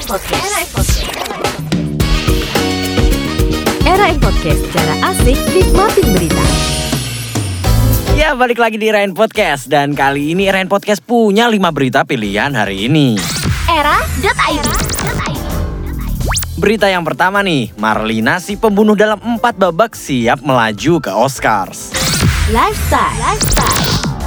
Podcast. Era Podcast. Era Podcast. Cara asik nikmatin berita. Ya balik lagi di Rain Podcast dan kali ini Rain Podcast punya 5 berita pilihan hari ini. Era.id. Berita yang pertama nih, Marlina si pembunuh dalam 4 babak siap melaju ke Oscars. Lifestyle. Lifestyle.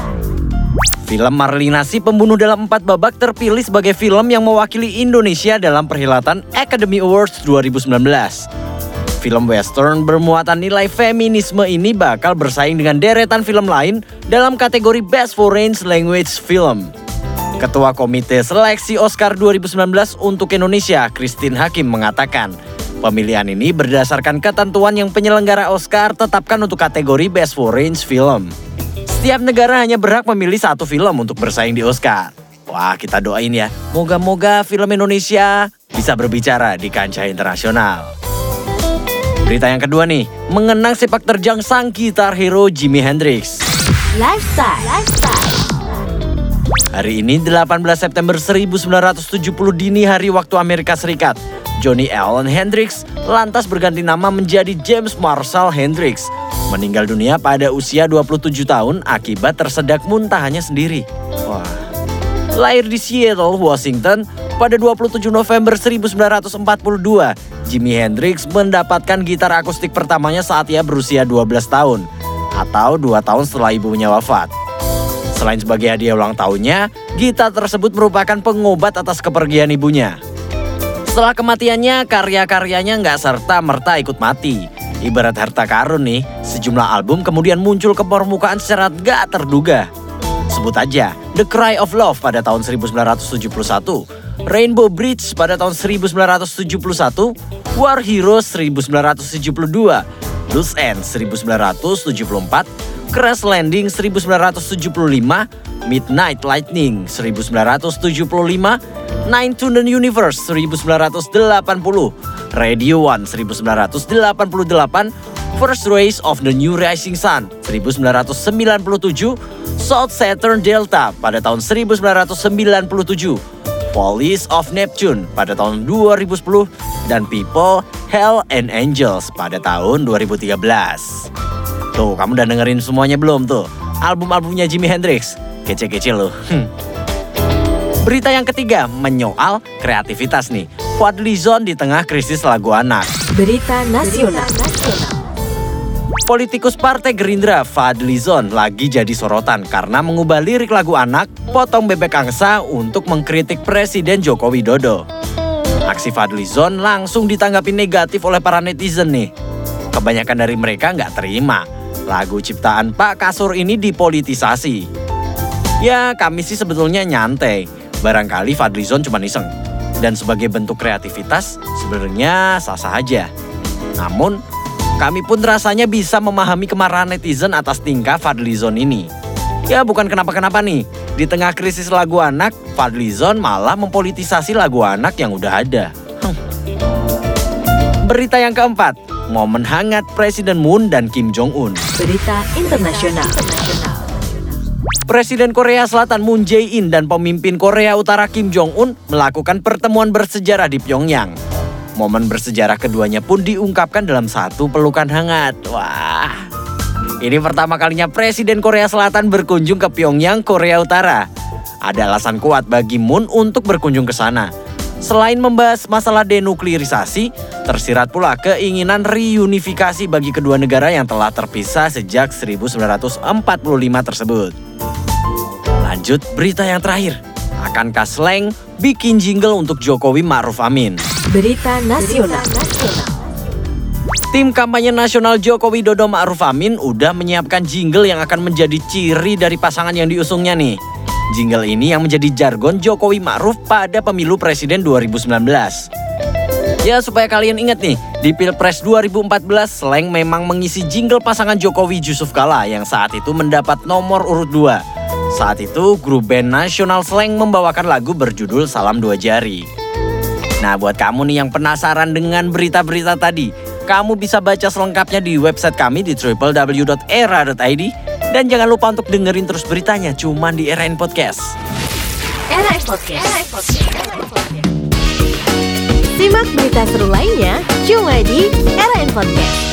Film Marlina si pembunuh dalam 4 babak terpilih sebagai film yang mewakili Indonesia dalam perhelatan Academy Awards 2019. Film western bermuatan nilai feminisme ini bakal bersaing dengan deretan film lain dalam kategori Best Foreign Language Film. Ketua Komite Seleksi Oscar 2019 untuk Indonesia, Christine Hakim mengatakan, pemilihan ini berdasarkan ketentuan yang penyelenggara Oscar tetapkan untuk kategori Best Foreign Film. Setiap negara hanya berhak memilih satu film untuk bersaing di Oscar. Wah, kita doain ya. Moga-moga film Indonesia bisa berbicara di kancah internasional. Berita yang kedua nih, mengenang sepak terjang sang gitar hero Jimi Hendrix. Lifestyle. Lifestyle. Hari ini 18 September 1970 dini hari waktu Amerika Serikat. Johnny Allen Hendrix lantas berganti nama menjadi James Marshall Hendrix. Meninggal dunia pada usia 27 tahun akibat tersedak muntahannya sendiri. Wah. Lahir di Seattle, Washington pada 27 November 1942, Jimi Hendrix mendapatkan gitar akustik pertamanya saat ia berusia 12 tahun atau 2 tahun setelah ibunya wafat. Selain sebagai hadiah ulang tahunnya, gitar tersebut merupakan pengobat atas kepergian ibunya. Setelah kematiannya, karya-karyanya nggak serta-merta ikut mati. Ibarat harta karun nih, sejumlah album kemudian muncul ke permukaan secara gak terduga. Sebut aja The Cry of Love pada tahun 1971, Rainbow Bridge pada tahun 1971, War Heroes 1972, Loose End 1974, Crash Landing 1975, Midnight Lightning 1975, Nine to the Universe 1980, Radio One 1988, First Race of the New Rising Sun 1997, South Saturn Delta pada tahun 1997, Police of Neptune pada tahun 2010, dan People, Hell and Angels pada tahun 2013. Tuh, kamu udah dengerin semuanya belum tuh? Album-albumnya Jimi Hendrix. Kece-kece loh. Hmm. Berita yang ketiga, menyoal kreativitas nih. Fadlizon di tengah krisis lagu anak. Berita nasional. Politikus Partai Gerindra Fadlizon lagi jadi sorotan karena mengubah lirik lagu anak Potong Bebek Angsa untuk mengkritik Presiden Joko Widodo. Aksi Fadlizon langsung ditanggapi negatif oleh para netizen nih. Kebanyakan dari mereka nggak terima. Lagu ciptaan Pak Kasur ini dipolitisasi. Ya kami sih sebetulnya nyantai. Barangkali Fadlizon cuma iseng. Dan sebagai bentuk kreativitas sebenarnya sah-sah aja. Namun kami pun rasanya bisa memahami kemarahan netizen atas tingkah Fadlizon ini. Ya bukan kenapa-kenapa nih, di tengah krisis lagu anak, Fadlizon malah mempolitisasi lagu anak yang udah ada. Berita yang keempat, momen hangat Presiden Moon dan Kim Jong-un. Berita internasional. Presiden Korea Selatan Moon Jae-in dan pemimpin Korea Utara Kim Jong-un melakukan pertemuan bersejarah di Pyongyang. Momen bersejarah keduanya pun diungkapkan dalam satu pelukan hangat. Wah, ini pertama kalinya Presiden Korea Selatan berkunjung ke Pyongyang, Korea Utara. Ada alasan kuat bagi Moon untuk berkunjung ke sana. Selain membahas masalah denuklirisasi, tersirat pula keinginan reunifikasi bagi kedua negara yang telah terpisah sejak 1945 tersebut. Lanjut berita yang terakhir. Akankah Slang bikin jingle untuk Jokowi Ma'ruf Amin? Berita nasional. Tim kampanye nasional Jokowi Dodo Ma'ruf Amin udah menyiapkan jingle yang akan menjadi ciri dari pasangan yang diusungnya nih. Jingle ini yang menjadi jargon Jokowi Ma'ruf pada pemilu presiden 2019. Ya supaya kalian ingat nih, di Pilpres 2014 Slang memang mengisi jingle pasangan Jokowi Yusuf Kala yang saat itu mendapat nomor urut 2. Saat itu grup band nasional Slang membawakan lagu berjudul Salam Dua Jari. Nah buat kamu nih yang penasaran dengan berita-berita tadi, kamu bisa baca selengkapnya di website kami di www.era.id dan jangan lupa untuk dengerin terus beritanya cuman di In Podcast. Era Podcast. Era Podcast. Simak berita seru lainnya cuma di Era Podcast.